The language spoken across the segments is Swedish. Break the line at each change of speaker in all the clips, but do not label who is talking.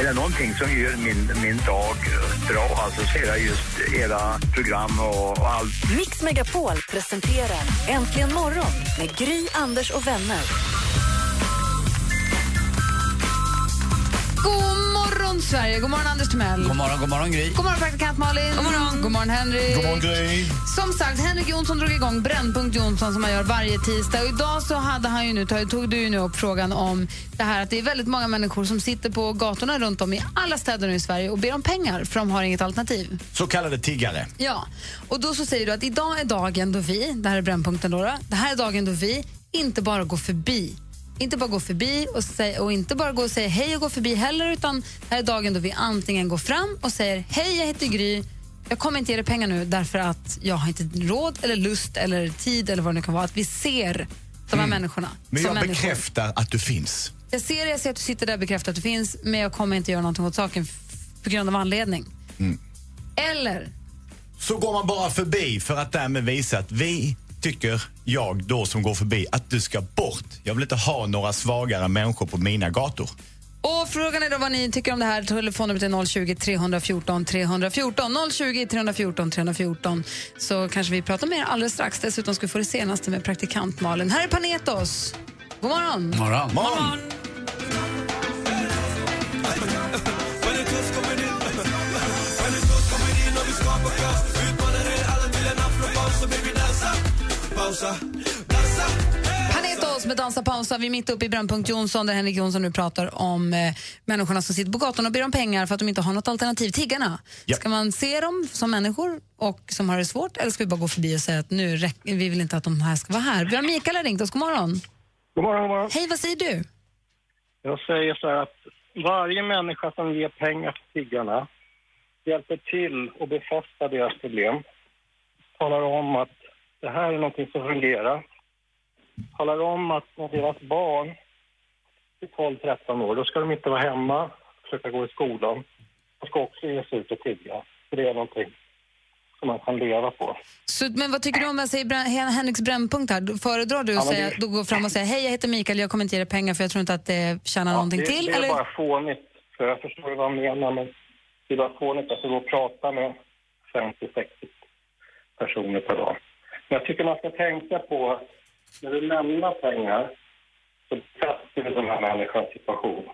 Är det någonting som gör min, min dag bra alltså, så är det just era program och, och allt.
Mix Megapol presenterar Äntligen morgon med Gry, Anders och vänner.
Morgon, Sverige! God morgon, Anders Timell.
God morgon, god morgon Gry.
God morgon, praktikant Malin. God morgon, god morgon Henrik.
God morgon, Gry.
Som sagt, Henrik Jonsson drog igång Brännpunkt Jonsson som man gör varje tisdag. Och idag så hade han ju nu, tog, tog du ju nu upp frågan om det här att det är väldigt många människor som sitter på gatorna runt om i alla städer nu i Sverige och ber om pengar för de har inget alternativ.
Så kallade tiggare.
Ja, och då så säger du att idag är dagen då vi, det här är Brännpunkten då, då det här är dagen då vi inte bara går förbi inte bara gå förbi och, säg, och inte bara gå och säga hej och gå förbi heller utan här är dagen då vi antingen går fram och säger hej jag heter Gry jag kommer inte ge dig pengar nu därför att jag har inte råd eller lust eller tid eller vad det nu kan vara. Att vi ser de här människorna
Mm. Men
som
jag
människor.
bekräftar att du finns.
Jag ser det, jag ser att du sitter där och bekräftar att du finns men jag kommer inte göra någonting åt saken på grund av anledning.
Mm.
Eller
Så går man bara förbi för att därmed visa att vi tycker, jag då som går förbi, att du ska bort. Jag vill inte ha några svagare människor på mina gator.
Och frågan är då vad ni tycker om det här. Telefonnumret är 020 314 314. 020 314 314. Så kanske vi pratar mer alldeles strax. Dessutom ska vi få det senaste med praktikant Malin. Här är Panetos. God morgon.
Morgon. Morgon.
Panetos med Dansa pausa. Vi är mitt uppe i Brännpunkt Jonsson där Henrik Jonsson nu pratar om eh, människorna som sitter på gatan och ber om pengar för att de inte har något alternativ. Tiggarna.
Ja.
Ska man se dem som människor och som har det svårt eller ska vi bara gå förbi och säga att nu vi vill inte att de här ska vara här? Vi har Mikael har ringt oss. God morgon.
God morgon, god morgon.
Hej, vad säger du?
Jag säger så här att varje människa som ger pengar till tiggarna hjälper till att befästa deras problem. Talar om att det här är någonting som fungerar. Talar om att när deras barn är 12-13 år, då ska de inte vara hemma, försöka gå i skolan. De ska också ge sig ut och tigga. Det är någonting som man kan leva på.
Så, men vad tycker du om jag säger Henriks brännpunkt här? Föredrar du att
Ja,
säga,
det-
gå fram och säga hej jag heter Mikael, jag kommer inte ge dig pengar för jag tror inte att det tjänar någonting
det,
till?
det är
eller?
bara fånigt. För jag förstår vad han menar, men det är bara fånigt att gå och prata med 50-60 personer per dag. Men jag tycker man ska tänka på när du lämnar pengar så bekräftar du den här människans situation.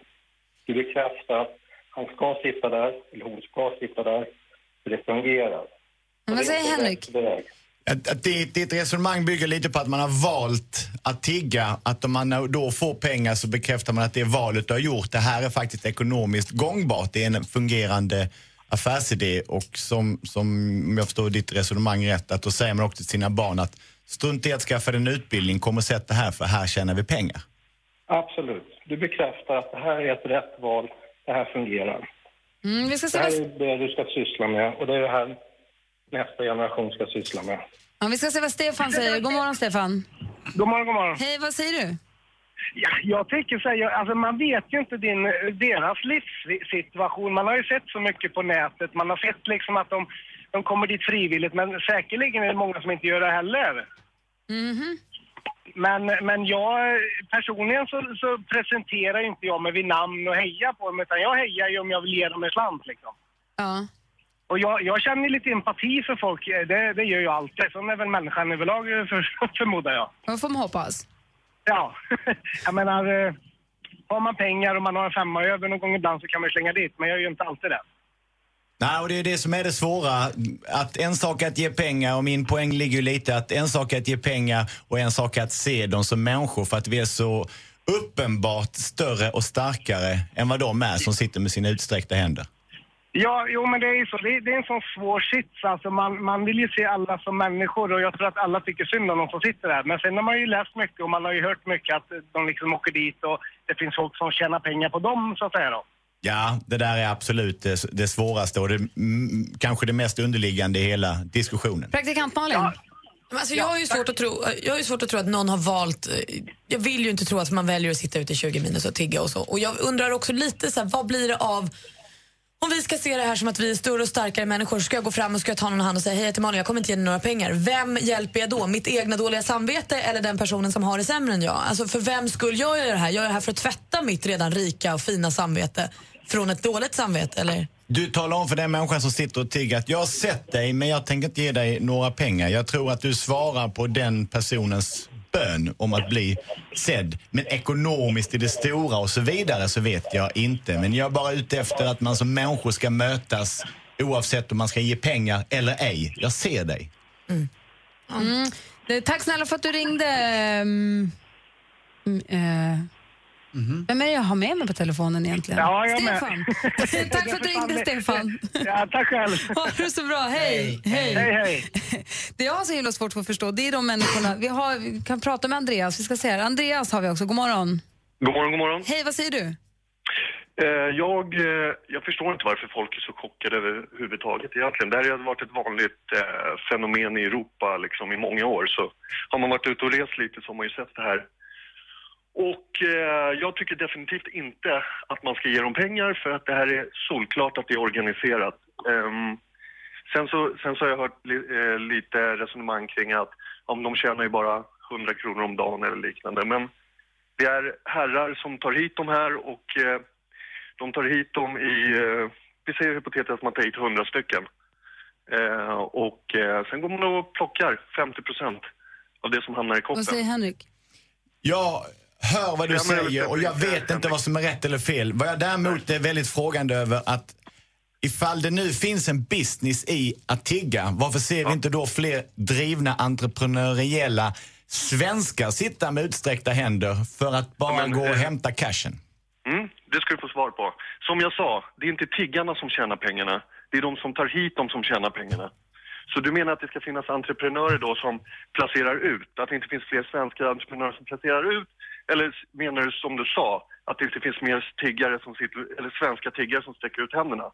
Du bekräftar att han ska sitta där, eller hon ska sitta där, för det fungerar.
Men vad
är
säger Henrik?
Att, ditt resonemang bygger lite på att man har valt att tigga. Att om man då får pengar så bekräftar man att det valet du har gjort, det här är faktiskt ekonomiskt gångbart. Det är en fungerande affärsidé och som, som om jag förstår ditt resonemang rätt, att då säger man också till sina barn att strunt i att skaffa dig en utbildning, kom och sätt det här för här tjänar vi pengar.
Absolut. Du bekräftar att det här är ett rätt val, det här fungerar.
Mm, vi ska se
Det här
vad,
är det du ska syssla med och det är det här nästa generation ska syssla med.
ja, vi ska se vad Stefan säger. God morgon Stefan.
God morgon, god morgon.
Hej, vad säger du?
Ja, jag tycker så här, alltså man vet ju inte din, deras livssituation. Man har ju sett så mycket på nätet. Man har sett liksom att de, de kommer dit frivilligt, men säkerligen är det många som inte gör det heller.
Mhm.
Men, men jag, personligen så, så presenterar inte jag mig vid namn och hejar på dem, utan jag hejar ju om jag vill ge dem en slant liksom.
Ja.
Och jag, jag känner lite empati för folk, det, det gör jag alltid. Sån är väl människan överlag, för, förmodar jag.
Vad får man hoppas?
Ja, jag menar, eh, har man pengar och man har en femma över någon gång ibland så kan man slänga dit, men jag gör ju inte alltid det.
Nej, och det är det som är det svåra. Att en sak är att ge pengar och min poäng ligger ju lite att en sak är att ge pengar och en sak är att se dem som människor för att vi är så uppenbart större och starkare än vad de är som sitter med sina utsträckta händer.
Ja, jo men det är ju så. Det är, det är en sån svår sits. Alltså man, man vill ju se alla som människor och jag tror att alla tycker synd om de som sitter där. Men sen har man ju läst mycket och man har ju hört mycket att de liksom åker dit och det finns folk som tjänar pengar på dem så att säga då.
Ja, det där är absolut det, det svåraste och det, mm, kanske det mest underliggande i hela diskussionen.
Praktikant Malin?
Men Alltså, jag, har ju svårt att tro, jag har ju svårt att tro att någon har valt... eh, Jag vill ju inte tro att man väljer att sitta ute i 20 minus och tigga och så. Och jag undrar också lite så här, vad blir det av... Om vi ska se det här som att vi är större och starkare människor, ska jag gå fram och ska jag ta någon hand och säga hej jag heter Malin, jag kommer inte ge dig några pengar. Vem hjälper jag då? Mitt egna dåliga samvete eller den personen som har det sämre än jag? Alltså för vem skull gör jag det här? Gör jag det här för att tvätta mitt redan rika och fina samvete från ett dåligt samvete eller?
Du talar om för den människan som sitter och tigger att jag har sett dig men jag tänker inte ge dig några pengar. Jag tror att du svarar på den personens bön om att bli sedd. Men ekonomiskt i det stora och så vidare så vet jag inte. Men jag är bara ute efter att man som människor ska mötas oavsett om man ska ge pengar eller ej. Jag ser dig.
Mm. Det- Tack snälla för att du ringde. Mm, mm, Vem är det jag har med mig på telefonen egentligen?
Ja, jag med.
Stefan. tack för att du ringde, Stefan.
Ja, tack själv.
Ha det så bra. Hej. Hej.
Hej, hej.
Det jag har så himla svårt för att förstå, det är de människorna... Vi, har, vi kan prata med Andreas. Vi ska se här. Andreas har vi också. God morgon.
God morgon, god morgon.
Hej, vad säger du?
Eh, jag, eh, jag förstår inte varför folk är så chockade överhuvudtaget egentligen. Det här har varit ett vanligt eh, fenomen i Europa liksom, i många år. Så har man varit ute och rest lite så har man ju sett det här. Och eh, jag tycker definitivt inte att man ska ge dem pengar för att det här är solklart att det är organiserat. Ehm, sen, så, sen så har jag hört li, eh, lite resonemang kring att om de tjänar ju bara 100 kronor om dagen eller liknande. Men det är herrar som tar hit de här och eh, de tar hit dem i, eh, vi säger hypotetiskt att man tar hit 100 stycken. Eh, och eh, sen går man och plockar 50 procent av det som hamnar i koppen.
Vad säger Henrik?
Jag hör vad du
jag
säger och jag vet inte vad som är rätt eller fel. Vad jag däremot är väldigt frågande över att ifall det nu finns en business i att tigga, varför ser vi inte då fler drivna entreprenöriella svenskar sitta med utsträckta händer för att bara
men,
gå och
eh,
hämta cashen?
Mm, det ska du få svar på. Som jag sa, det är inte tiggarna som tjänar pengarna. Det är de som tar hit dem som tjänar pengarna. Så du menar att det ska finnas entreprenörer då som placerar ut? Att det inte finns fler svenska entreprenörer som placerar ut? Eller menar du som du sa, att det inte finns mer tiggare som sitter, eller svenska tiggare som sträcker ut händerna?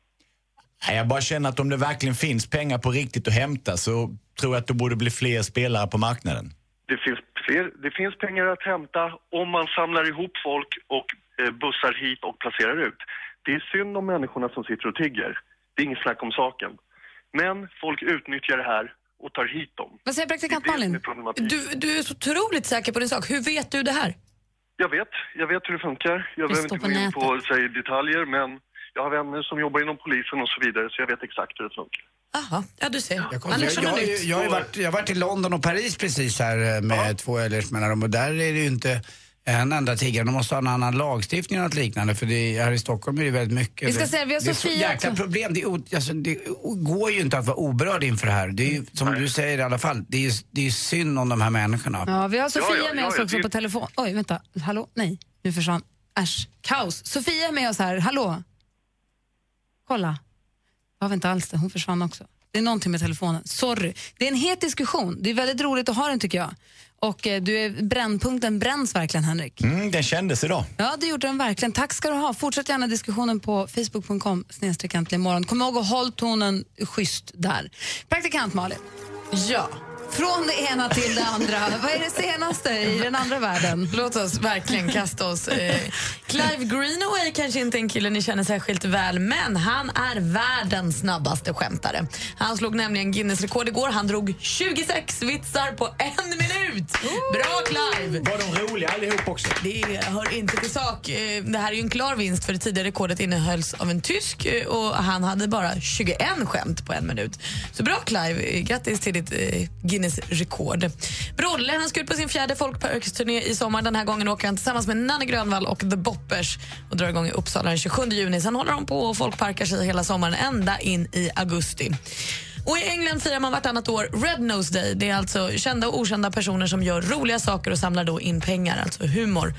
Nej, jag bara känner att om det verkligen finns pengar på riktigt att hämta så tror jag att det borde bli fler spelare på marknaden.
Det finns, fler, det finns pengar att hämta om man samlar ihop folk och eh, bussar hit och placerar ut. Det är synd om människorna som sitter och tigger. Det är inget snack om saken. Men folk utnyttjar det här och tar hit dem.
Vad säger praktikant Malin?
Du, du är så otroligt säker på din sak. Hur vet du det här?
Jag vet, jag vet hur det funkar. Jag
Det
behöver inte gå in på säg, detaljer, men jag har vänner som jobbar inom polisen och så vidare, så jag vet exakt hur det funkar.
Jaha, ja du ser.
Jag,
Anders,
jag,
har
jag, jag, har varit, jag har varit i London och Paris precis här med två helgers mellanrum och där är det ju inte en enda tiggare. De måste ha en annan lagstiftning eller något liknande för det, här i Stockholm är det väldigt mycket.
Vi ska
det,
se, vi har
det är
Sofia
jäkla
också.
problem. Det, är, alltså, det går ju inte att vara oberörd inför det här. Det är ju, som du säger i alla fall, det är ju det är synd om de här människorna.
Ja, vi har Sofia
Ja, ja,
med
ja,
oss
ja,
också på telefon. Oj, vänta. Hallå? Nej, nu försvann. Äsch, kaos. Sofia är med oss här. Hallå? Kolla. Jag vet inte alls det. Hon försvann också. Det är någonting med telefonen. Sorry. Det är en het diskussion. Det är väldigt roligt att ha den tycker jag. Och eh, du är, brännpunkten bränns verkligen, Henrik.
Mm, den kändes idag.
Ja, det gjorde den verkligen. Tack ska du ha. Fortsätt gärna diskussionen på facebook.com snedstreck äntligen imorgon. Kom ihåg att håll tonen schysst där. Praktikant Malin.
Ja.
Från det ena till det andra. Vad är det senaste i den andra världen?
Låt oss verkligen kasta oss. Eh, Clive Greenaway kanske inte är en kille ni känner särskilt väl, men han är världens snabbaste skämtare. Han slog nämligen Guinness rekord igår. Han drog 26 vitsar på en minut. Bra Clive!
Var de roliga allihop också?
Det hör inte till sak. Eh, Det här är ju en klar vinst för det tidigare rekordet innehölls av en tysk eh, och han hade bara 21 skämt på en minut. Så bra Clive, Eh, grattis till ditt eh, Guinness-rekord. Brolle han ska ut på sin fjärde folkparksturné i sommar. Den här gången åker han tillsammans med Nanne Grönvall och The Boppers och drar igång i Uppsala den 27 juni. Sen håller de på och folkparkar sig hela sommaren ända in i augusti. Och I England firar man vartannat år Red Nose Day. Det är alltså kända och okända personer som gör roliga saker och samlar då in pengar, alltså humor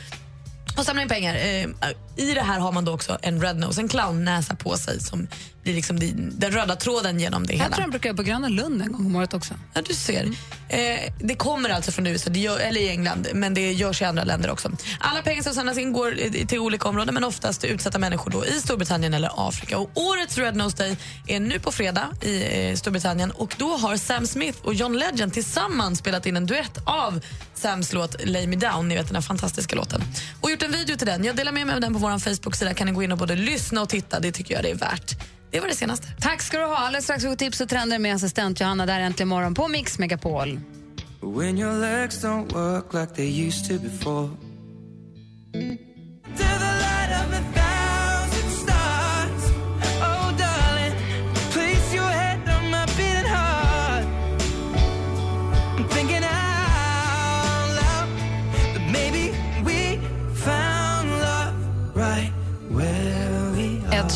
och samla in pengar. Eh, i det här har man då också en red nose, en clownnäsa på sig som blir liksom den, röda tråden genom det
Jag
hela.
tror de brukar göra på Gröna Lund en gång om året också.
Ja, du ser. Eh, det kommer alltså från USA, det gör, eller i England, men det görs i andra länder också. Alla pengar som samlas in går eh, till olika områden, men oftast till utsatta människor då i Storbritannien eller Afrika. Och årets Red Nose Day är nu på fredag i eh, Storbritannien och då har Sam Smith och John Legend tillsammans spelat in en duett av Sams låt Lay Me Down, ni vet den här fantastiska låten. Och gjort en video till den. Jag delar med mig av den på vår Facebook-sida. Kan ni gå in och både lyssna och titta, det tycker jag det är värt. Det var det senaste.
Tack ska du ha. Alldeles strax får tips och trender med assistent Johanna där äntligen morgon på Mix Megapol.
When your legs don't work like they used to before.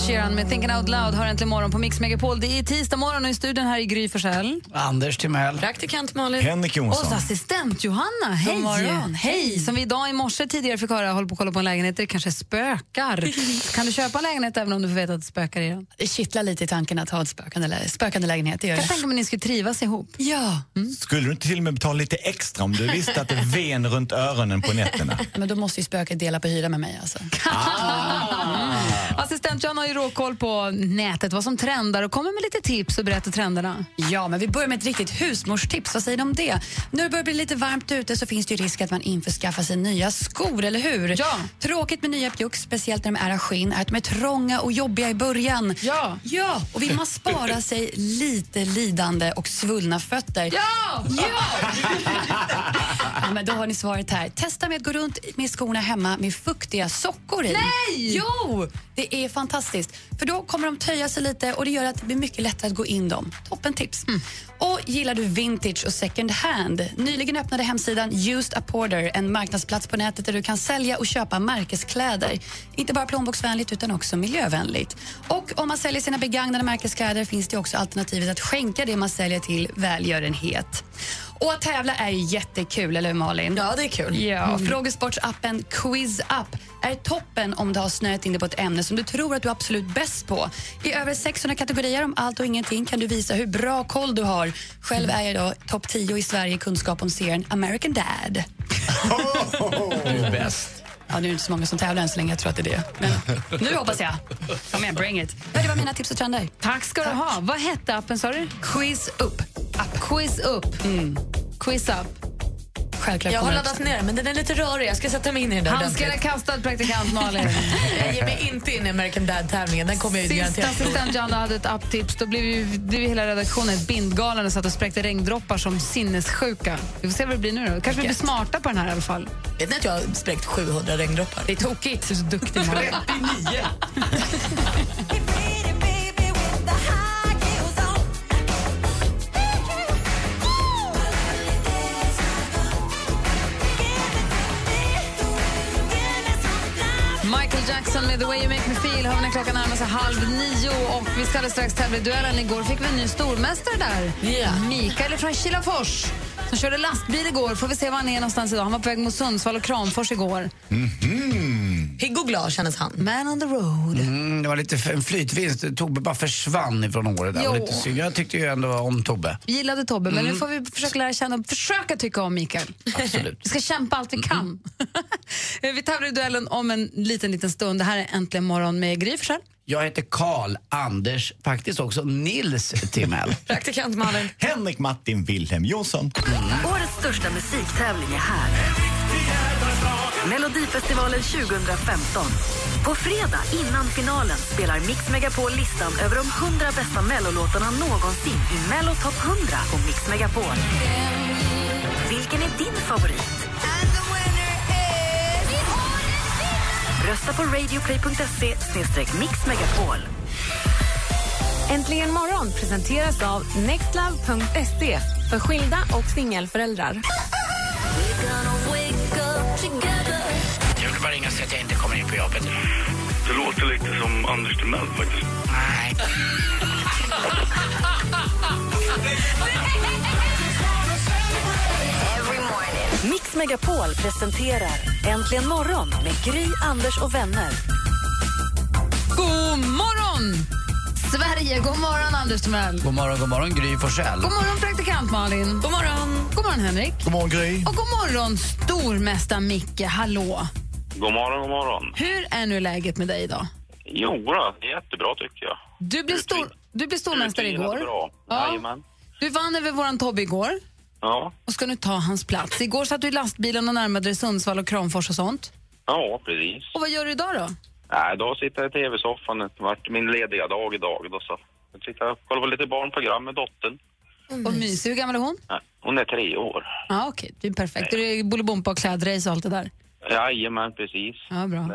Sheeran med Thinking Out Loud har äntligen morgon på Mix Megapol. Det är tisdag morgon och i studion här i Gry Forssell.
Anders Timell.
Praktikant Malin.
Henrik Jonsson.
Och assistent Johanna. Hej!
morgon.
Hej! Som vi idag i morse tidigare fick höra håller på att kolla på en lägenhet där det kanske spökar. kan du köpa en lägenhet även om du får veta att det spökar i den?
Det kittlar lite i tanken att ha ett spökande, lä- spökande lägenhet. Det gör
Jag tänker mig att ni skulle trivas ihop.
Ja,
Skulle du inte till och med betala lite extra om du visste att det ven runt öronen på nätterna?
men då måste ju spöket dela på hyra med mig. Alltså.
Assistent Johanna har ju råkoll på nätet, vad som trendar och kommer med lite tips och berättar trenderna.
Ja, men vi börjar med ett riktigt husmorstips. Vad säger du om det? Det börjar bli lite varmt ute så finns det ju risk att man införskaffar sig nya skor, eller hur?
Ja.
Tråkigt med nya pjucks, speciellt när de är av skinn, är att de är trånga och jobbiga i början.
Ja.
Ja, och vill man spara sig lite lidande och svullna fötter
Ja!
Ja! ja! men då har ni svaret här. Testa med att gå runt med skorna hemma med fuktiga sockor i.
Nej!
Jo! Det är fantastiskt. För då kommer de töja sig lite och det gör att det blir mycket lättare att gå in dem. Toppen tips. Och gillar du vintage och second hand? Nyligen öppnade hemsidan Used a Porter, en marknadsplats på nätet där du kan sälja och köpa märkeskläder. Inte bara plånboksvänligt utan också miljövänligt. Och om man säljer sina begagnade märkeskläder finns det också alternativet att skänka det man säljer till välgörenhet. Och att tävla är ju jättekul, eller hur Malin?
Ja, det är kul.
Ja, Frågesportsappen Quiz Up är toppen om du har snöat in dig på ett ämne som du tror att du är absolut bäst på. I över 600 kategorier om allt och ingenting kan du visa hur bra koll du har. Själv är jag då topp 10 i Sverige i kunskap om serien American Dad.
Du är bäst.
Ja, nu är det inte så många som tävlar än så länge, jag tror att det är det. Men nu hoppas jag. Kom igen, bring it. Ja, det var mina tips och trender.
Tack ska du ha. Vad hette appen sa du?
Quiz Up.
App. Quiz Up. Quiz Up.
Självklart
Jag har laddat ner den, men den är lite rörig. Jag ska sätta mig in i den
Handskarna kastad, praktikant Malin.
Jag ger mig inte in i American Dad-tävlingen. Den kommer jag
Sist
garanterat
assistent Johanna hade ett apptips. Då blev ju, ju hela redaktionen bindgalen och satt och spräckte regndroppar som sinnessjuka. Vi får se vad det blir nu då. Kanske vi blir smarta på den här i alla fall.
Vet ni att jag har spräckt 700 regndroppar?
Det är tokigt. Du är så duktig Malin.
39!
Jackson med The way you make me feel har vi när klockan närmar sig halv nio och vi ska alldeles strax tävla i duellen. Igår fick vi en ny stormästare där.
Ja.
Mikael från Kilafors som körde lastbil igår. Får vi se var han är någonstans idag. Han var på väg mot Sundsvall och Kramfors igår.
Pigg och glad kändes han.
Man on the road.
Mm, det var lite en flytvinst. Tobbe bara försvann ifrån året. där. Lite synd. Jag tyckte ju ändå om Tobbe.
Vi gillade Tobbe, men nu får vi försöka lära känna och försöka tycka om Mikael.
Absolut.
Vi ska kämpa allt vi kan. vi tävlar i duellen om en liten, liten stund. Det här är Äntligen morgon med Gry Forssell.
Jag heter Karl Anders, faktiskt också Nils Timell.
Praktikant Malin.
Henrik Martin Wilhelm Jonsson.
Årets största musiktävling är här. Melodifestivalen 2015. På fredag innan finalen spelar Mix Megapol listan över de 100 bästa mellolåtarna någonsin i Mello Top 100 på Mix Megapol. Vilken är din favorit? Rösta på radioplay.se mixmegapol.
Äntligen morgon presenteras av nextlove.se för skilda och singelföräldrar.
Jag vill bara ringa och säga att jag inte kommer in på jobbet.
Det låter lite som Anders Timell faktiskt.
Nej.
Mix Megapol presenterar Äntligen morgon med Gry, Anders och vänner.
God morgon, Sverige! God morgon, Anders Timell.
God morgon, god morgon Gry Forssell.
God morgon, praktikant Malin. God morgon. God morgon, Henrik.
God morgon, Gry.
Och god morgon, stormästare Micke. Hallå!
God morgon, god morgon.
Hur är nu läget med dig idag?
Jo, då, jättebra tycker jag.
Du blev, stor, stormästare igår.
Bra.
Ja. Du vann över vår Tobbe igår.
Ja.
och ska nu ta hans plats. Igår satt du i lastbilen och närmade dig Sundsvall och Kramfors och sånt.
ja, precis.
Och vad gör du idag då?
Nej, då sitter jag i tv-soffan. Det har varit min lediga dag idag. Då, så. Jag sitter och kollar på lite barnprogram med dottern.
Och mysig. Hur gammal är hon?
Nej, hon är tre år.
Ja, okej. Det är perfekt. Det är Bolibompa och klädrace och allt det där.
Jajamän, precis.
Ja, bra.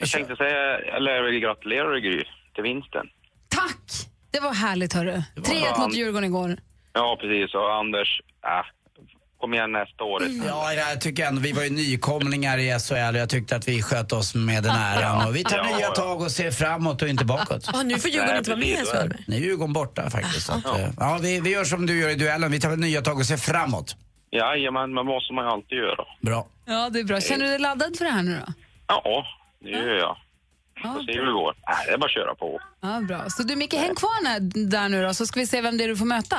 Jag tänkte säga, eller vill gratulera dig Gry, till vinsten.
Det var härligt, hörru. 3-1 mot Djurgården igår.
Ja, precis. Och Anders, äh, kom igen nästa år.
Ja, jag tycker ändå, vi var ju nykomlingar i SHL och jag tyckte att vi sköt oss med den äran. Och vi tar
Ja,
nya
ja.
tag och ser framåt och inte bakåt.
Ja, nu får Djurgården inte vara med i SHL.
Nu är Djurgården borta faktiskt. Så att,
Ja.
eh, ja, vi, vi gör som du gör i duellen, vi tar nya tag och ser framåt.
Jajamän, men måste man ju alltid göra.
Bra.
Ja, det är bra. Känner du dig laddad för det här nu då?
Ja, det gör jag. Får se hur det går. Nej, det är bara att köra på.
Ja, bra. Så du Micke, häng kvar där nu då, så ska vi se vem det är du får möta.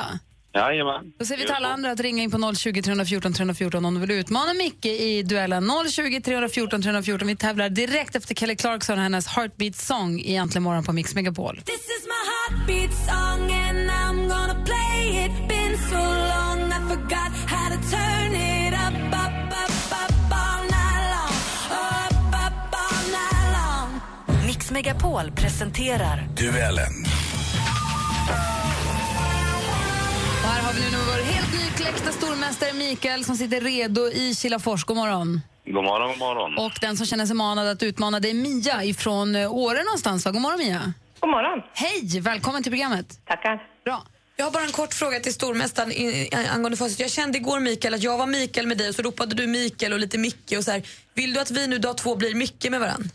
Jajamän.
Då säger vi till alla andra att ringa in på 020 314 314 om du vill utmana Micke i duellen. 020 314 314. Vi tävlar direkt efter Kelly Clarkson och hennes Heartbeat Song i Äntligen morgon på Mix Megapol.
This is my heartbeat song and I'm gonna play it. Been so long I forgot how to turn it up, up, up, up all night long. Up, up all night long.
Mix Megapol presenterar
Duellen.
Här har vi nu vår helt nykläckta stormästare Mikael som sitter redo i Kilafors. God morgon.
God morgon, god morgon.
Och den som känner sig manad att utmana det är Mia ifrån eh, Åre någonstans. Va? God morgon Mia.
God morgon.
Hej, välkommen till programmet.
Tackar.
Bra.
Jag har bara en kort fråga till stormästaren angående facit. Jag kände igår Mikael att jag var Mikael med dig och så ropade du Mikael och lite Micke och så här. Vill du att vi nu dag två blir Micke med varann?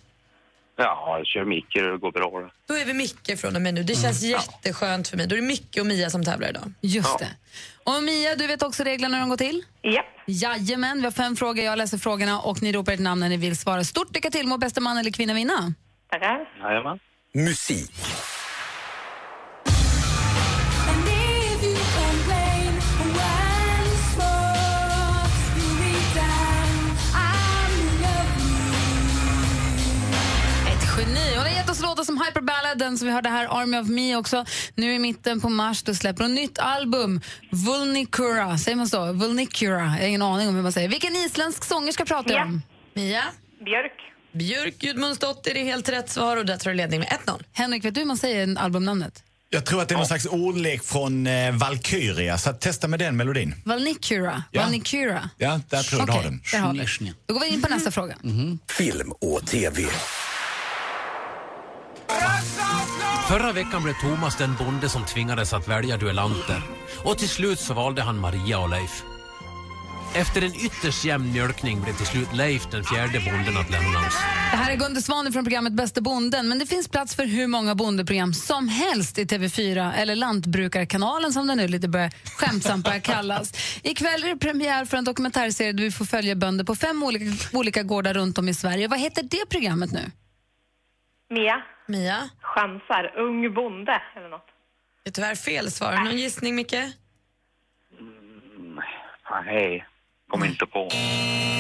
Ja, jag kör Micke, det går bra. det.
Då är vi Micke från och med nu. Det känns jätteskönt för mig. Då är det Micke och Mia som tävlar idag.
Just det. Och Mia, du vet också reglerna hur de går till?
Ja.
Jajamän, vi har fem frågor. Jag läser frågorna och ni ropar ert namn när ni vill svara. Stort lycka till! Må bästa man eller kvinna vinna.
Tackar.
Jajamän.
Musik.
Låtar som Hyper Ballad, den som vi hörde här, Army of Me också. Nu i mitten på mars då släpper hon nytt album, Vulnicura. Säger man så? Vulnicura. Jag har ingen aning om hur man säger. Vilken isländsk sångerska pratar jag
Ja.
om?
Mia?
Björk.
Björk Gudmundsdotter är helt rätt svar och där tar du ledning med 1-0.
Henrik, vet du hur man säger albumnamnet?
Jag tror att det är någon slags ordlek från eh, Valkyria, så att testa med den melodin.
Valnicura.
Ja.
Valnicura.
Ja, där tror jag du har den.
där har vi. Då går vi in på nästa fråga.
Film och TV.
Förra veckan blev Thomas den bonde som tvingades att välja duellanter. Och till slut så valde han Maria och Leif. Efter en ytterst jämn mjölkning blev till slut Leif den fjärde bonden att lämna oss.
Det här är Gunde Svan från programmet Bästa bonden, men det finns plats för hur många bondeprogram som helst i TV4, eller Lantbrukarkanalen som den nu lite börjar, skämtsamt börjar kallas. Ikväll är det premiär för en dokumentärserie där vi får följa bönder på fem olika, olika gårdar runt om i Sverige. Vad heter det programmet nu?
Mia.
Mia?
Chansar. Ung bonde eller något.
Det är tyvärr fel svar. Någon gissning, Micke?
Nej, kom inte på.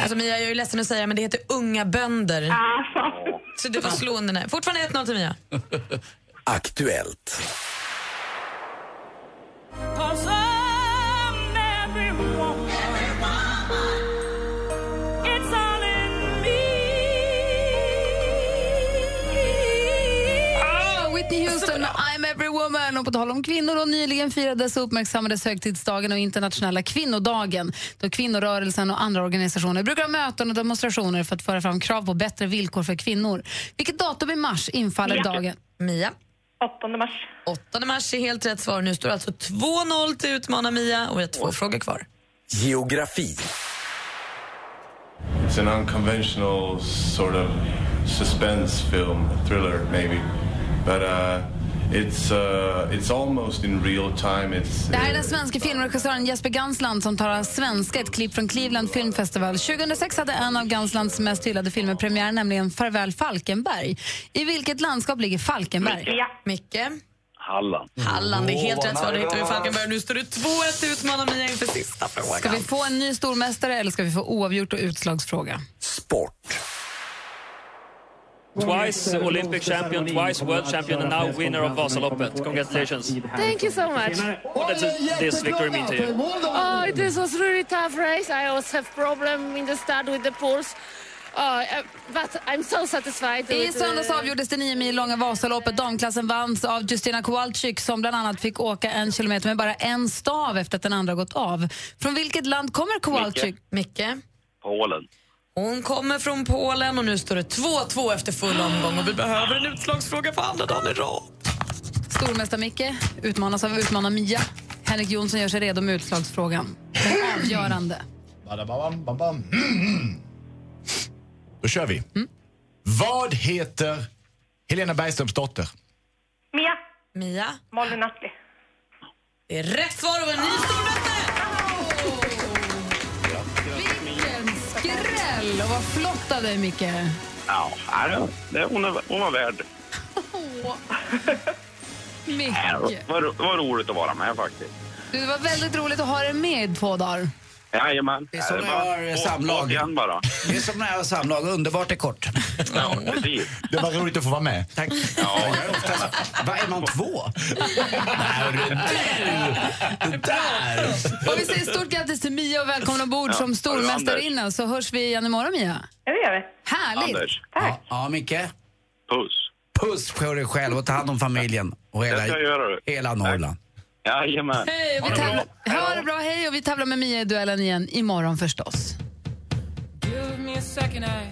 Alltså Mia, jag är ledsen att säga men det heter Unga bönder. Så det var slående. nej. Fortfarande 1-0 till Mia.
Aktuellt.
Whitney Houston med I'm every woman. Och på tal om kvinnor, och nyligen firades och uppmärksammades högtidsdagen och internationella kvinnodagen då kvinnorörelsen och andra organisationer brukar ha möten och demonstrationer för att föra fram krav på bättre villkor för kvinnor. Vilket datum i mars infaller
Mia.
dagen?
Mia?
8 mars.
8 mars är helt rätt svar. Nu står det alltså 2-0 till Utmana Mia och vi har två frågor kvar.
Geografi.
It's an unconventional sort of suspense film, thriller maybe, but uh, it's uh, it's almost in real time. It's
Det här är den svenska filmregissören Jesper Gansland som talar svenska, ett klipp från Cleveland Film Festival. 2006 hade en av Ganslands mest hyllade filmer premiär, nämligen Farväl Falkenberg. I vilket landskap ligger Falkenberg?
Ja.
Micke?
Halland.
Halland, det är helt rätt svar. Det hittar vi Falkenberg. Nu står det 2-1 utmanar Mia inför sista frågan.
Ska vi få en ny stormästare eller ska vi få oavgjort och utslagsfråga?
Twice Olympic champion, twice world champion, and now winner of Vasaloppet. Congratulations.
Thank you so much.
What does this victory mean to you?
Oh, this was really tough race. I always have problem in the start with the pulse. Oh, uh, but I'm so satisfied.
I söndags avgjordes det nio mil långa Vasaloppet. Damklassen vanns av Justina Kowalczyk som bland annat fick åka en kilometer med bara en stav efter att den andra gått av. Från vilket land kommer Kowalczyk? Micke.
Polen.
Hon kommer från Polen och nu står det 2-2 efter full omgång och vi behöver en utslagsfråga för andra dagen i rad.
Stormästare Micke utmanas av utmanar Mia. Henrik Jonsson gör sig redo med utslagsfrågan. Den avgörande.
Badabam, bam, bam. Då kör vi. Vad heter Helena Bergströms dotter?
Mia.
Mia.
Molly Nutley.
Det är rätt svar och en ny stormästare!
Skräll! Och vad flott av dig, Micke.
Ja, det, hon, är, hon var värd.
Micke.
Det var, det var roligt att vara med faktiskt.
Det var väldigt roligt att ha dig med i två dagar.
Jajamän.
Det är som när jag
bara-
har samlag. Det är som när jag har samlag. Underbart är kort.
Ja, precis.
Det var roligt att få vara med.
Tack.
Ja.
Vad är man två?
Där! Och vi säger stort grattis till Mia och välkommen ombord
Ja,
som stormästarinna så hörs vi igen imorgon Mia.
Ja, det gör vi.
Härligt!
Anders.
Ja, ja, Micke.
Puss.
Puss på dig själv och ta hand om familjen och hela,
Det
hela Norrland.
Jajamän.
Hej, vi
Ha det
tävlar. Ha det bra, hej och vi tävlar med Mia i duellen igen imorgon förstås.
Give me a second, I,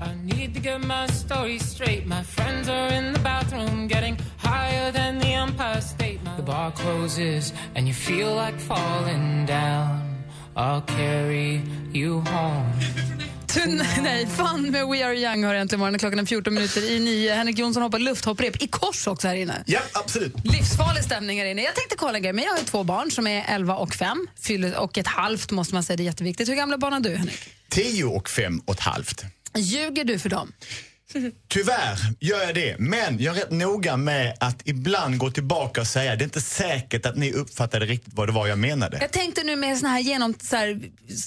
I need to get my story straight. My friends are in the bathroom getting higher than the Empire State. The bar closes and you feel like falling down. I'll carry you home.
Tun nej, fan med We Are Young har äntligen morgon. Klockan är 14 minuter i nio. Henrik Jonsson hoppar lufthopprep i kors också här inne.
Ja, absolut.
Livsfarlig stämning här inne. Jag tänkte kolla en grej, men jag har ju två barn som är 11 och 5. Fyller och ett halvt måste man säga, det är jätteviktigt. Hur gamla barn har du Henrik?
Tio och fem och ett halvt.
Ljuger du för dem?
Tyvärr gör jag det, men jag är rätt noga med att ibland gå tillbaka och säga det är inte säkert att ni uppfattade riktigt vad det var jag menade.
Jag tänkte nu med såna här genom... Så här,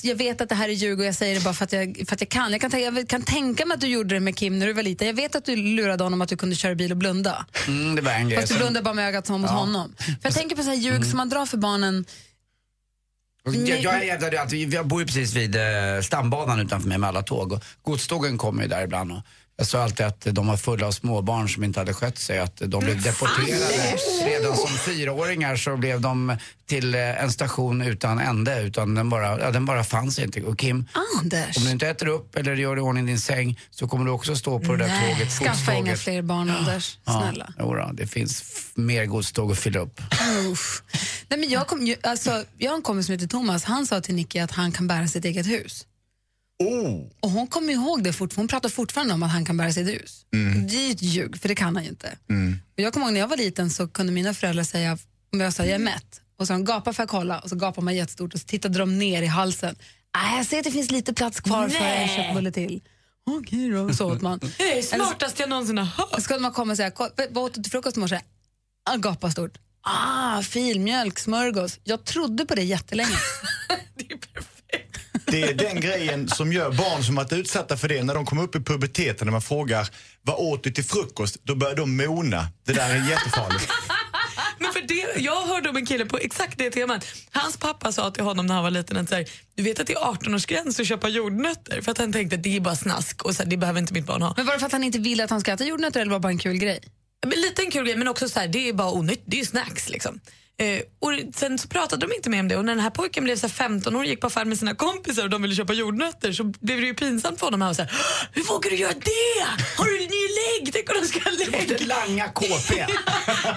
jag vet att det här är ljug och jag säger det bara för att jag, för att jag kan. Jag kan, tänka, jag kan tänka mig att du gjorde det med Kim när du var liten. Jag vet att du lurade honom att du kunde köra bil och blunda.
Mm, det var en grej.
Fast du blundade bara med ögat som mot
Ja.
honom. För jag tänker på så här ljug som man drar för barnen.
Jag, jag hävdade att vi, jag bor ju precis vid eh, stambanan utanför mig med alla tåg och godstågen kommer ju där ibland. Och jag sa alltid att de var fulla av småbarn som inte hade skött sig, att de blev deporterade. Redan som fyraåringar så blev de till eh, en station utan ände, utan den bara, ja, den bara fanns inte. Och Kim,
Anders.
om du inte äter upp eller gör i ordning din säng så kommer du också stå på det där
Nej,
tåget,
skaffa inga fler barn Anders. Snälla.
Ja, jodå, det finns mer godståg att fylla upp.
Nej, men jag, kom, ju- alltså, jag har en kompis som heter Thomas. Han sa till Nicky att han kan bära sitt eget hus.
Oh.
Och hon kommer ihåg det fortfarande. Hon pratar fortfarande om att han kan bära sitt hus. Det är ju ett ljug, för det kan han ju inte. Och jag kommer ihåg när jag var liten så kunde mina föräldrar säga, om jag sa jag är mätt, och så gapa för jag kolla, och så gapar man jättestort och så tittade de ner i halsen. Nej, jag ser att det finns lite plats kvar för en
Nej.
köttbulle till. Okej då, så åt man.
Det är det smartaste jag någonsin har hört.
Så skulle man komma och säga, "Ko- vad åt du till frukost i morse? Ah, Gapa stort. Ah, filmjölk, smörgås. Jag trodde på det jättelänge.
Det är den grejen som gör barn som varit utsatta för det när de kommer upp i puberteten när man frågar vad åt du till frukost? Då börjar de mona. Det där är jättefarligt.
Men för det, jag hörde om en kille på exakt det temat. Hans pappa sa till honom när han var liten att så här, du vet att det är 18-årsgräns att köpa jordnötter för att han tänkte att det är bara snask och så här, det behöver inte mitt barn ha.
Men var det för att han inte ville att han ska äta jordnötter eller var det bara en kul grej?
Men lite en kul grej men också så här, det är bara onyttigt, det är ju snacks liksom. Eh, och sen så pratade de inte med om det och när den här pojken blev så här 15 år och gick på affär med sina kompisar och de ville köpa jordnötter så blev det ju pinsamt för honom. Han var så hur vågar du göra det? Har du ny lägg? Tänk om de ska lägga
langa KP.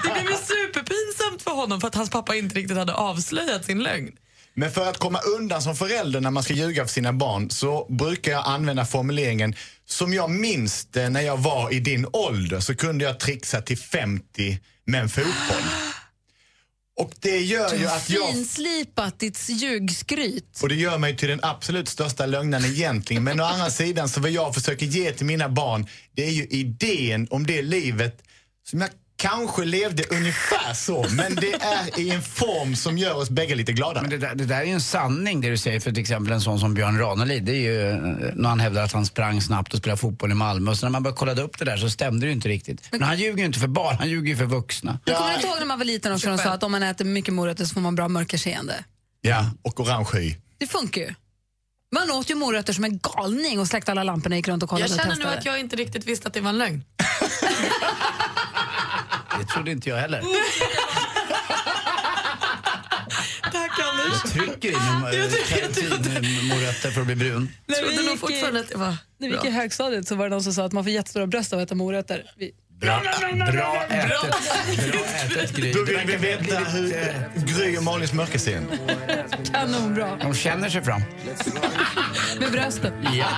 det blev ju superpinsamt för honom för att hans pappa inte riktigt hade avslöjat sin lögn.
Men för att komma undan som förälder när man ska ljuga för sina barn så brukar jag använda formuleringen som jag minns det när jag var i din ålder så kunde jag trixa till 50 med en fotboll. Och det gör
Du
ju att jag...
finslipat ditt ljugskryt.
Och det gör mig till den absolut största lögnen egentligen. Men å andra sidan så vad jag försöker ge till mina barn det är ju idén om det livet som jag kanske levde ungefär så, men det är i en form som gör oss bägge lite glada.
Men det där, det där är ju en sanning det du säger för till exempel en sån som Björn Ranelid. Det är ju eh, när han hävdar att han sprang snabbt och spelade fotboll i Malmö. Och så när man bara kollade upp det där så stämde det ju inte riktigt. Men han ljuger ju inte för barn, han ljuger ju för vuxna.
Men kommer du inte ihåg när man var liten också de sa att om man äter mycket morötter så får man bra mörkerseende?
Ja, och orange hy.
Det funkar ju. Man åt ju morötter som en galning och släckte alla lamporna, gick runt och kollade
Jag
och
känner nu att jag inte riktigt visste att det var en lögn.
Det trodde inte jag heller.
Tack Anders.
Jag trycker in morötter för att bli brun.
När vi gick
fortfarande att det var
När vi gick i högstadiet så var det någon som sa att man får jättestora bröst av att äta morötter. Vi...
Bra, bra ätet. Gry.
Då vill vi veta hur Gry och Malins mörkerseende.
Kanonbra.
De känner sig fram.
Med bröstet.
Ja.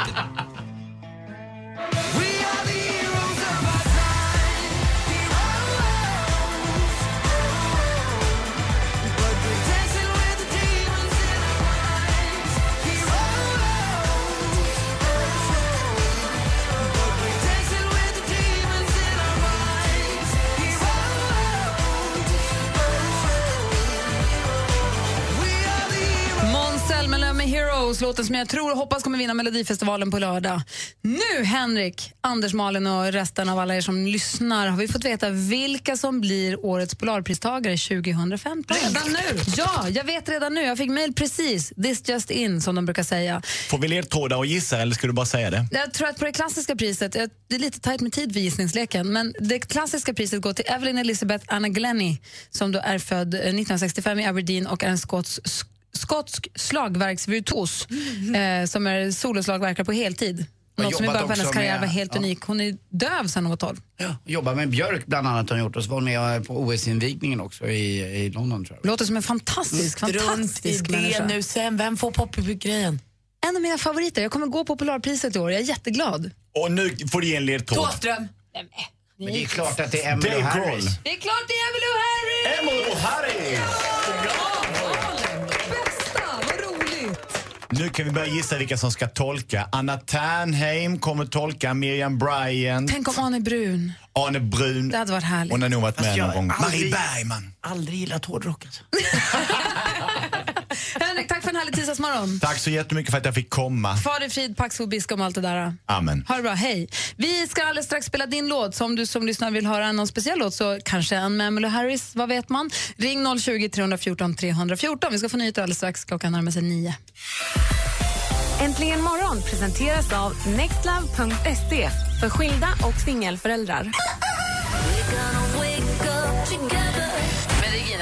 Med Heroes, låten som jag tror och hoppas kommer vinna Melodifestivalen på lördag. Nu, Henrik, Anders, Malin och resten av alla er som lyssnar har vi fått veta vilka som blir årets Polarpristagare 2015.
Redan nu?
Ja, jag vet redan nu. Jag fick mejl precis. This just in, som de brukar säga.
Får vi ledtrådar och gissa eller ska du bara säga det?
Jag tror att på det klassiska priset, eh, det är lite tajt med tid för gissningsleken, men det klassiska priset går till Evelyn Elizabeth Anna Glenny som då är född eh, 1965 i Aberdeen och är en skotsk, skotsk slagverksvirtuos eh, som är soloslagverkare på heltid. Något som i
jobbat
början på hennes karriär
med-
var helt
ja.
unik. Hon är döv sedan hon var 12.
Ja, jobbar med Björk bland annat har hon gjort och så var hon med på OS-invigningen också i, i London tror jag.
Låter som en fantastisk,
Strunt i
fantastisk
det
människa.
nu sen. Vem får poppy-grejen?
En av mina favoriter. Jag kommer gå på Polarpriset i år. Jag är jätteglad.
Och nu får du ge en ledtråd.
Thåström.
Men det är klart att det är Emmylou Harris.
Det är klart det är Emmylou Harris!
Emmylou Harris!
Bästa,
Nu kan vi börja gissa vilka som ska tolka. Anna Ternheim kommer tolka, Miriam Bryant,
Tänk om Arne Brun.
Arne Brun.
Det hade varit härligt.
Hon har nog varit med
jag
någon gång.
aldrig-
Marie Bergman.
Aldrig gillat hårdrock alltså.
Henrik, tack för en härlig tisdagsmorgon.
Tack så jättemycket för att jag fick komma.
Far i frid, Pax Obiscum och allt det där.
Amen.
Ha det bra, hej. Vi ska alldeles strax spela din låt. Så om du som lyssnar vill höra någon speciell låt så kanske en med Emmylou Harris, vad vet man? Ring 020 314 314. Vi ska få nyheter alldeles strax. Klockan närmar sig nio.
Äntligen morgon presenteras av nextlove.se för skilda och singelföräldrar.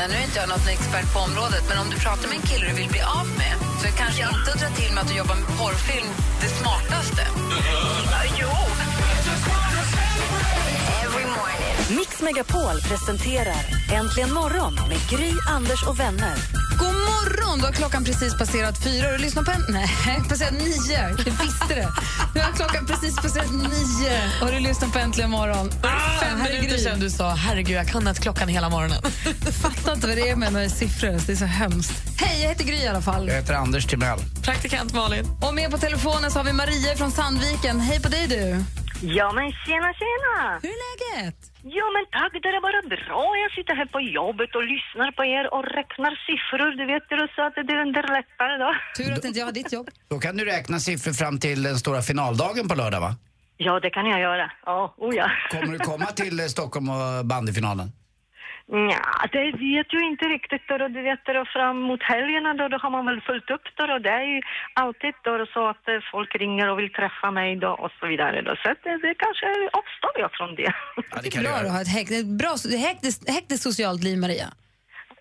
Nu är inte jag något expert på området, men om du pratar med en kille du vill bli av med så är kanske inte att dra till med att du jobbar med porrfilm det smartaste.
Jo. Every morning.
Mix Megapol presenterar Äntligen morgon med Gry, Anders och vänner.
Morgon! Då har klockan precis passerat fyra. Du lyssnar på en... Nej, passerat nio. Jag visste det. Nu har klockan precis passerat nio och du lyssnar på Äntligen morgon.
Fem
här är
minuter sedan du sa herregud jag kan inte klockan hela morgonen.
Fattar inte vad det är med några siffror. Det är så hemskt. Hej, jag heter Gry i alla fall.
Jag heter Anders Timell.
Praktikant Malin.
Och med på telefonen så har vi Maria från Sandviken. Hej på dig du.
Ja, men tjena, tjena!
Hur är läget?
Ja, men tack, det är bara bra. Jag sitter här på jobbet och lyssnar på er och räknar siffror. Du vet ju så att det underlättar då.
Tur att inte jag har ditt jobb.
Då kan du räkna siffror fram till den stora finaldagen på lördag va?
Ja, det kan jag göra. Ja, oh ja.
Kommer du komma till eh, Stockholm och bandyfinalen?
Ja, det vet ju inte riktigt då, du vet då fram mot helgerna då, då har man väl fullt upp då och det är ju alltid då så att eh, folk ringer och vill träffa mig då och så vidare då. Så att det, det kanske avstår jag från det.
Ja, det
Det är bra att ha ett hekt, ett bra, socialt liv, Maria.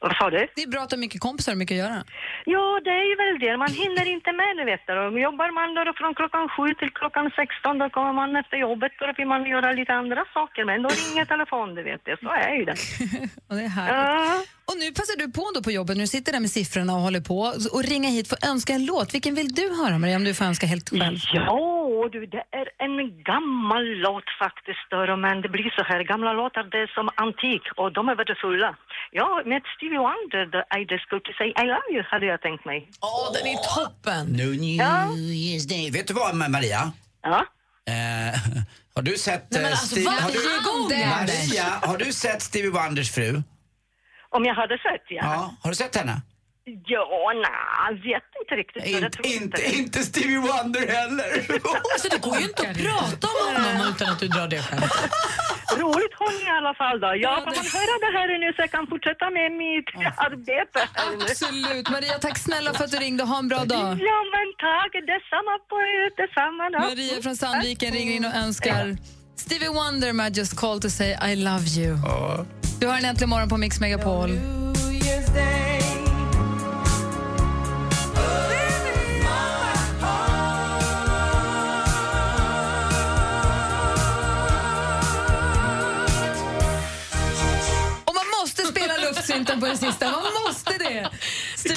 Vad sa du?
Det är bra att ha mycket kompisar och mycket att göra.
Ja, det är ju väl det. Man hinner inte med, du vet. Då. Jobbar man då från klockan sju till klockan 16, då kommer man efter jobbet och då vill man göra lite andra saker. Men då ringer telefon, du vet det. Så är ju det.
Och det är härligt.
Ja.
Och nu passar du på då på jobbet, du sitter där med siffrorna och håller på och ringa hit för att önska en låt. Vilken vill du höra Maria, om du får önska helt själv?
Ja, du, det är en gammal låt faktiskt. Men det blir så här. Gamla låtar, det är som antik och de är värdefulla. Ja, med Stevie Wonder, the I just go to say I love you, hade jag tänkt mig.
Åh, den är toppen!
Nu New
Ja.
Year's Day. Vet du vad Maria?
Ja?
Eh, har du sett...
Nej, men
eh,
alltså,
Steve- har du. Maria, har du sett Stevie Wonders fru?
Om jag hade sett, ja.
Ja. Har du sett henne?
Ja, nej, vet inte riktigt. jag
Inte, inte, inte Stevie Wonder heller.
Alltså, det går ju inte att prata om honom utan att du drar det skämtet.
Roligt hon i alla fall då. Ja, får man höra det här nu så jag kan fortsätta med mitt arbete.
Absolut. Maria, tack snälla för att du ringde. Ha en bra dag.
Ja, men tack. Detsamma på er. Detsamma då.
Maria från Sandviken ringer in och önskar Stevie Wonder med Just Call to say I love you. Du har en äntligen morgon på Mix Megapol. Och man måste spela luftsynten på det sista.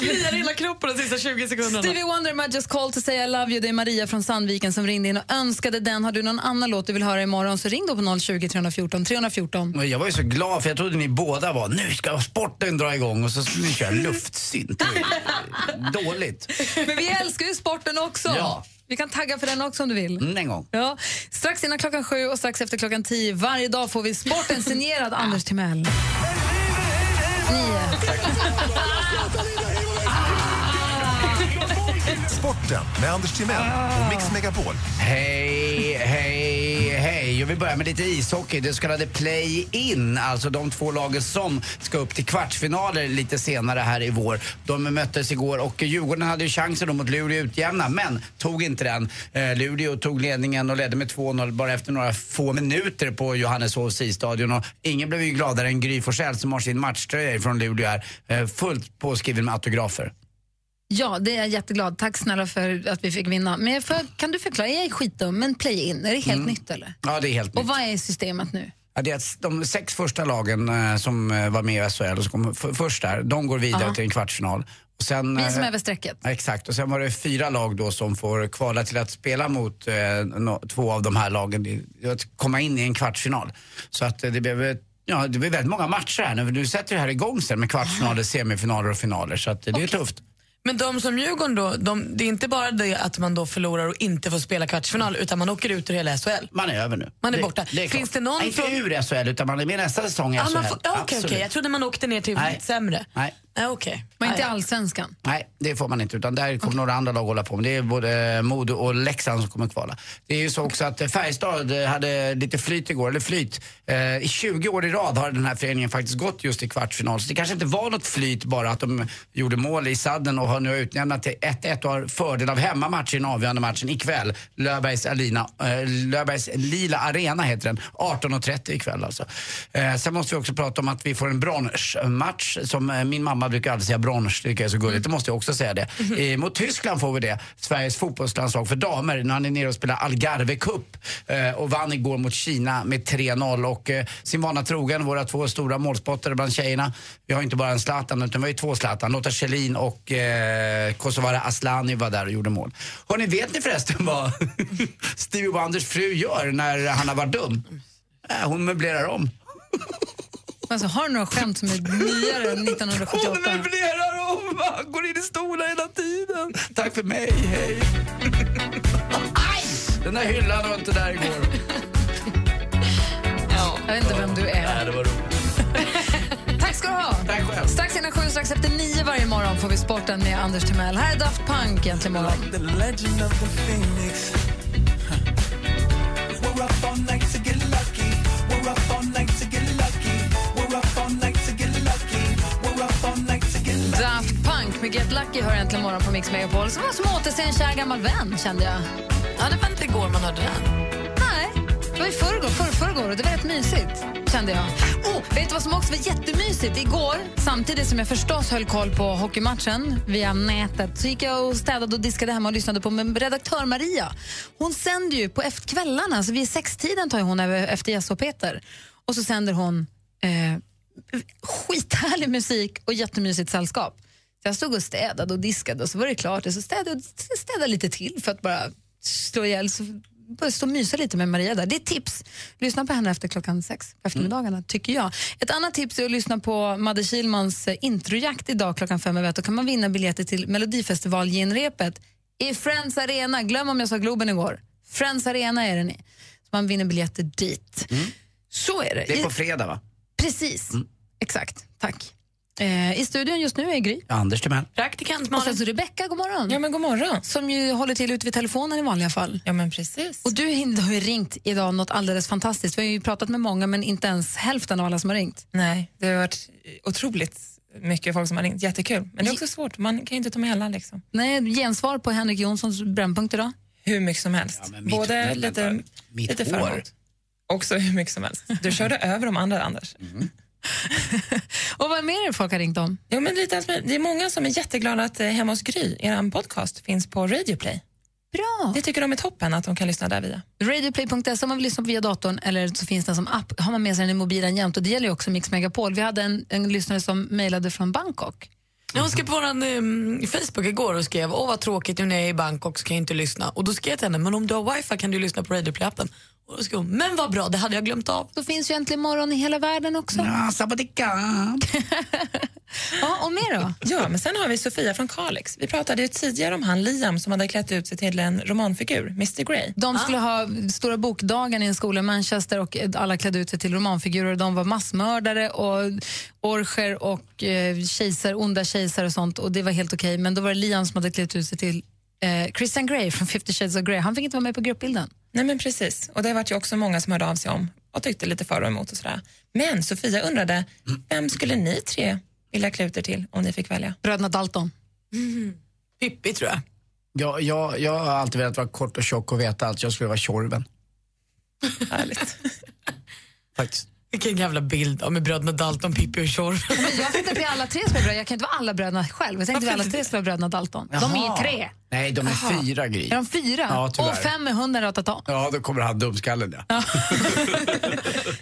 Det
kliar i hela kroppen de sista 20 sekunderna.
Stevie Wonder med Just Call to say I love you. Det är Maria från Sandviken som ringde in och önskade den. Har du någon annan låt du vill höra imorgon så ring då på 020 314 314.
Men Jag var ju så glad för jag trodde ni båda var nu ska sporten dra igång och så skulle ni köra luftsynt. Dåligt.
Men vi älskar ju sporten också.
Ja.
Vi kan tagga för den också om du vill.
Mm, en gång.
Ja. Strax innan klockan sju och strax efter klockan tio varje dag får vi sporten signerad Anders Timell. Nio.
Sporten med Anders Timell och Mix Megapol.
Hej, hej, hej. Jag vill börja med lite ishockey. Det så kallade play-in, alltså de två lagen som ska upp till kvartsfinaler lite senare här i vår. De möttes igår och Djurgården hade ju chansen mot Luleå utjämna, men tog inte den. Eh, Luleå tog ledningen och ledde med 2-0 bara efter några få minuter på Johanneshovs isstadion. Och ingen blev ju gladare än Gry Forssell som har sin matchtröja från Luleå här, eh, fullt påskriven med autografer.
Ja, det är jag jätteglad. Tack snälla för att vi fick vinna. Men för, kan du förklara, jag är skitdum, men play-in, är det helt
Mm.
nytt eller?
Ja, det är helt
Och vad är systemet nu?
Ja, det är att de sex första lagen eh, som eh, var med i SHL som kom först där, de går vidare
Aha.
till en kvartsfinal. Och sen,
Vi som
eh,
är över strecket.
Exakt, och sen var det fyra lag då som får kvala till att spela mot eh, no, två av de här lagen, att komma in i en kvartsfinal. Så att det blev Ja, det blir väldigt många matcher här nu. Du sätter det här igång sen med kvartsfinaler, semifinaler och finaler. Så det är tufft.
Men de som Djurgården då, de, det är inte bara det att man då förlorar och inte får spela kvartsfinal utan man åker ut ur hela SHL.
Man är över nu.
Man är
Det-
borta.
det är
Finns det någon
Nej, inte
från-
ur SHL utan man är med nästa säsong i
Ah,
SHL.
får, okej, okej.
Absolut.
Jag trodde man åkte ner till
Nej.
sämre.
Nej.
Ja, okej.
Men inte allsvenskan?
Nej, det får man inte. Utan där kommer några andra lag hålla på med. Det är både Modo och Leksand som kommer kvala. Det är ju så också att eh, Färjestad eh, hade lite flyt igår, eller flyt. Eh, I 20 år i rad har den här föreningen faktiskt gått just i kvartsfinal. Så det kanske inte var något flyt bara att de gjorde mål i sadden och har nu utnämnat till 1-1 och har fördel av hemmamatch i den avgörande matchen ikväll. Löfbergs, Alina, eh, Löfbergs Lila Arena heter den. 18.30 ikväll alltså. Eh, sen måste vi också prata om att vi får en bronsmatch som eh, min mamma brukar alltid säga brons, det är så gulligt. Det måste jag också säga det. Eh, mot Tyskland får vi det. Sveriges fotbollslandslag för damer. Nu är ni nere och spelar Algarve Cup eh, och vann igår mot Kina med 3-0 och eh, sin vana trogen, våra två stora målspottare bland tjejerna. Vi har inte bara en Zlatan utan vi har ju två Zlatan. Lotta Schelin och eh, Kosovare Aslani var där och gjorde mål. Hörrni, vet ni förresten vad Stevie Wonders fru gör när han har varit dum? Eh, hon möblerar om.
Alltså, har du några skämt som är nyare än 1978?
Hon möblerar om! Han går in i stolar hela tiden. Tack för mig, hej. Aj! Den där hyllan var inte där igår.
Jag vet inte vem du är.
Nej, det var roligt.
Tack ska du ha.
Tack själv.
Strax innan sju, strax efter nio varje morgon får vi sporten med Anders Timell. Här är Daft Punk egentligen morgon.
The legend of the phoenix. We're up all night
Med Get Lucky hör äntligen morgon på Mix Megapol. Som var som att återse en kär gammal vän, kände jag.
Ja, det var inte igår man hörde den.
Nej, det var i förrgår, för, förrgår och det var rätt mysigt, kände jag. Oh, vet du vad som också var jättemysigt? Igår, samtidigt som jag förstås höll koll på hockeymatchen via nätet, så gick jag och städade och diskade hemma och lyssnade på redaktör Maria. Hon sänder ju på kvällarna, så vid sextiden tar hon över efter Jesse och Peter. Och så sänder hon eh, skithärlig musik och jättemysigt sällskap. Så jag stod och städade och diskade och så var det klart. Så städade jag städade lite till för att bara slå ihjäl. Så började stå och mysa lite med Maria där. Det är tips. Lyssna på henne efter klockan sex på eftermiddagarna, tycker jag. Ett annat tips är att lyssna på Madde Kilmans eh, introjakt idag klockan fem över. Då kan man vinna biljetter till Melodifestivalgenrepet i Friends Arena. Glöm om jag sa Globen igår. Friends Arena är den i. Så man vinner biljetter dit. Så är det.
Det är på fredag va?
Precis, exakt. Tack. Eh, I studion just nu är Gry.
Anders Timell.
Praktikant
Och sen så Rebecka, god morgon.
Ja, men god morgon.
Som ju håller till ute vid telefonen i vanliga fall.
Ja, men precis.
Och du har ju ringt idag något alldeles fantastiskt. Vi har ju pratat med många, men inte ens hälften av alla som har ringt.
Nej, det har varit otroligt mycket folk som har ringt. Jättekul. Men det är också svårt. Man kan ju inte ta med alla. Liksom.
Nej, gensvar på Henrik Jonssons brännpunkt idag?
Hur mycket som helst.
mitt-
Både
men
lite,
vänta, mitt
lite
hår.
framåt. Också hur mycket som helst. Du körde över de andra, Anders.
Och vad mer folk har ringt om?
Ja, men lite, det är många som är jätteglada att eh, Hemma hos Gry, er podcast, finns på Radio Play.
Bra!
Det tycker de är toppen att de kan lyssna där via.
Radioplay.se om man vill lyssna via datorn eller så finns den som app. Har man med sig den i mobilen jämt och det gäller ju också Mix Megapol. Vi hade en, en lyssnare som mejlade från Bangkok.
Ja, Hon skrev på vår um, Facebook igår och skrev åh vad tråkigt, nu när jag är i Bangkok så kan jag inte lyssna. Och då skrev jag till henne, men om du har wifi kan du lyssna på Radioplay-appen. Och hon, men vad bra, det hade jag glömt av.
Då finns ju Äntligen morgon i hela världen också.
Ja, sabbatika.
Ja, och mer då?
Ja, men sen har vi Sofia från Kalix. Vi pratade ju tidigare om han Liam som hade klätt ut sig till en romanfigur, Mr Grey.
De skulle ha stora bokdagen i en skola i Manchester och alla klädde ut sig till romanfigurer. De var massmördare och orcher och eh, kejsar, onda kejsare och sånt och det var helt okej. Men då var det Liam som hade klätt ut sig till eh, Christian Grey från 50 shades of Grey. Han fick inte vara med på gruppbilden.
Nej men precis, och det var ju också många som hörde av sig om och tyckte lite för och emot och sådär. Men Sofia undrade, vem skulle ni tre vilja klä ut er till om ni fick välja?
Bröderna Dalton.
Pippi tror jag.
Jag, jag, jag har alltid velat vara kort och tjock och veta allt. Jag skulle vara Tjorven.
Härligt.
Faktiskt.
Vilken jävla bild av med bröderna Dalton, Pippi och Tjorven.
Men jag tänkte bli alla tre är bröder. Jag kan inte vara alla bröderna själv. Jag tänkte att vi alla tre skulle vara bröderna Dalton. De är
Jaha.
ju tre.
Nej, de är
Jaha.
fyra Gry.
Är de fyra?
Ja, tyvärr.
och fem med hunden ratata.
Ja, då kommer han dumskallen ja.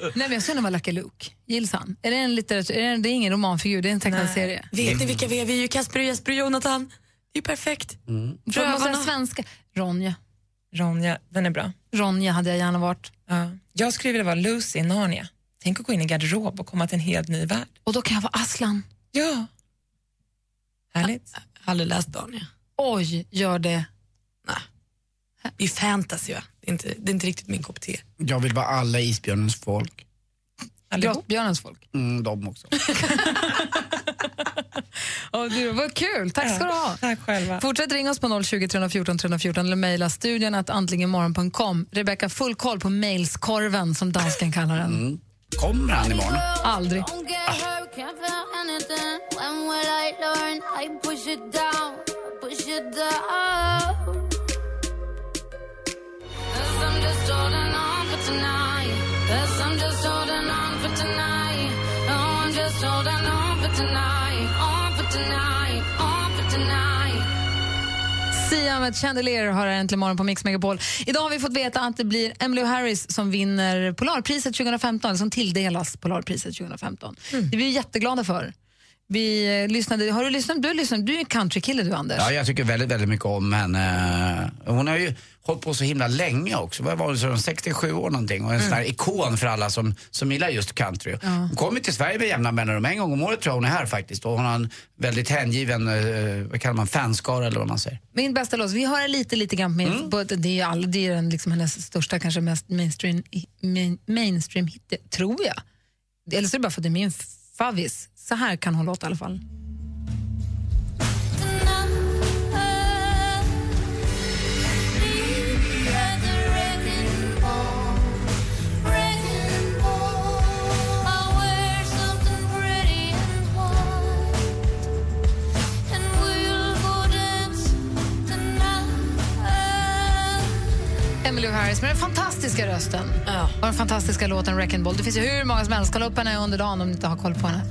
Nej, men jag skulle nog vara Lucky Luke. Gills han? Är det, en litteratur, är det, det är ingen romanfigur, det är en tecknad serie.
Vet ni vilka vi är? Vi är ju Kasper och Jesper och Jonathan. Det är ju perfekt.
Mm. Säga svenska. Ronja.
Ronja, den är bra.
Ronja hade jag gärna varit.
Ja. Jag skulle vilja vara Lucy i Narnia. Tänk att gå in i garderob och komma till en helt ny värld.
Och då kan jag vara Aslan.
Ja. Härligt.
Aldrig läst Daniel.
Oj, gör det.
Det är fantasy va? Det är inte, det är inte riktigt min kopp te.
Jag vill vara alla isbjörnens folk.
Grottbjörnens folk.
Mm, de också.
Oh, du, vad kul, tack ska du ha.
Tack själva.
Fortsätt ringa oss på 020 314 314 eller mejla studion att antligenmorgon.com. Rebecka, full koll på mailskorven som dansken kallar den.
Mm. Kommer han imorgon?
Aldrig. Sia med Chandelier har äntligen morgon på Mix Megapol. Idag har vi fått veta att det blir Emily Harris som vinner Polarpriset 2015, eller som tilldelas Polarpriset 2015. Det blir vi jätteglada för. Vi eh, lyssnade, har du lyssnat? Du, lyssnat, du är countrykille du, Anders.
Ja, jag tycker väldigt, väldigt mycket om henne. Hon har ju hållit på så himla länge också. Vad var så 67 år någonting och en sån här ikon för alla som, som gillar just country. Hon kommer till Sverige med jämna mellanrum. En gång om året tror jag hon är här faktiskt. Och hon har en väldigt hängiven, eh, vad kallar man, fanskara eller vad man säger.
Min bästa låt, vi har lite, lite grann med,
Mm.
på, det är ju all, det är den liksom hennes största, kanske mest mainstream, main, mainstream hit, tror jag. Eller så är det bara för att det är min favvis. Så här kan hon låta i alla fall. Emily Harris med den fantastiska rösten och den fantastiska låten Wrecking Ball. Det finns ju hur många som. Kolla upp henne under dagen om ni inte har koll på henne.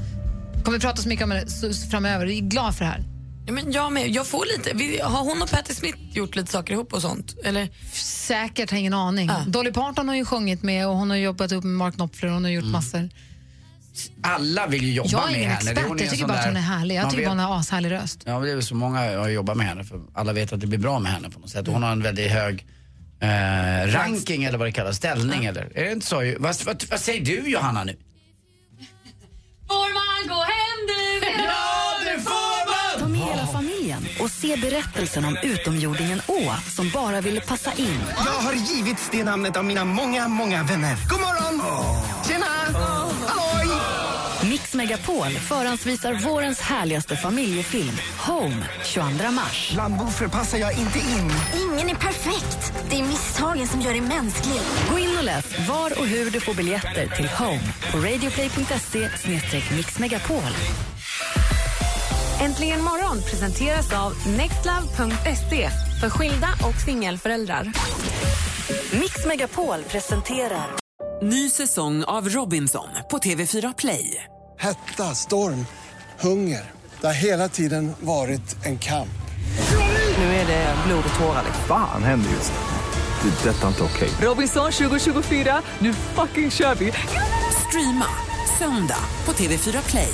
Kommer prata så mycket om henne s- framöver. Jag är glad för det här.
Ja, men jag med. Jag får lite. Har hon och Patti Smith gjort lite saker ihop och sånt? Eller?
Säkert, har ingen aning. Dolly Parton har ju sjungit med och hon har jobbat upp med Mark Knopfler och hon har gjort massor.
Alla vill ju jobba
Jag är
med
ingen
henne.
expert,
är
jag tycker bara att hon är härlig. Jag tycker
vet-
bara hon har ashärlig röst.
Ja, det är väl så många jag jobbar med henne för alla vet att det blir bra med henne på något sätt. Hon har en väldigt hög eh, ranking eller vad det kallas, ställning eller? Är det inte så? Vad, vad, vad säger du Johanna nu?
Får man
se se berättelsen om utomjordingen Å som bara ville passa in.
Jag har givits det namnet av mina många, många vänner. God morgon! Tjena! Halloj!
Mix Megapol förhandsvisar vårens härligaste familjefilm Home 22 mars.
Bland passar jag inte in.
Ingen är perfekt. Det är misstagen som gör dig mänsklig.
Gå in och läs var och hur du får biljetter till Home på radioplay.se mixmegapol.
Äntligen morgon presenteras av nextlove.se för skilda och singelföräldrar.
Mix Megapol presenterar
Ny säsong av Robinson på TV4 Play.
Hetta, storm, hunger. Det har hela tiden varit en kamp.
Nu är det blod och tårar.
Fan händer just nu. Det. är Detta är inte okej.
Robinson 2024, nu fucking kör vi! Streama söndag på TV4 Play.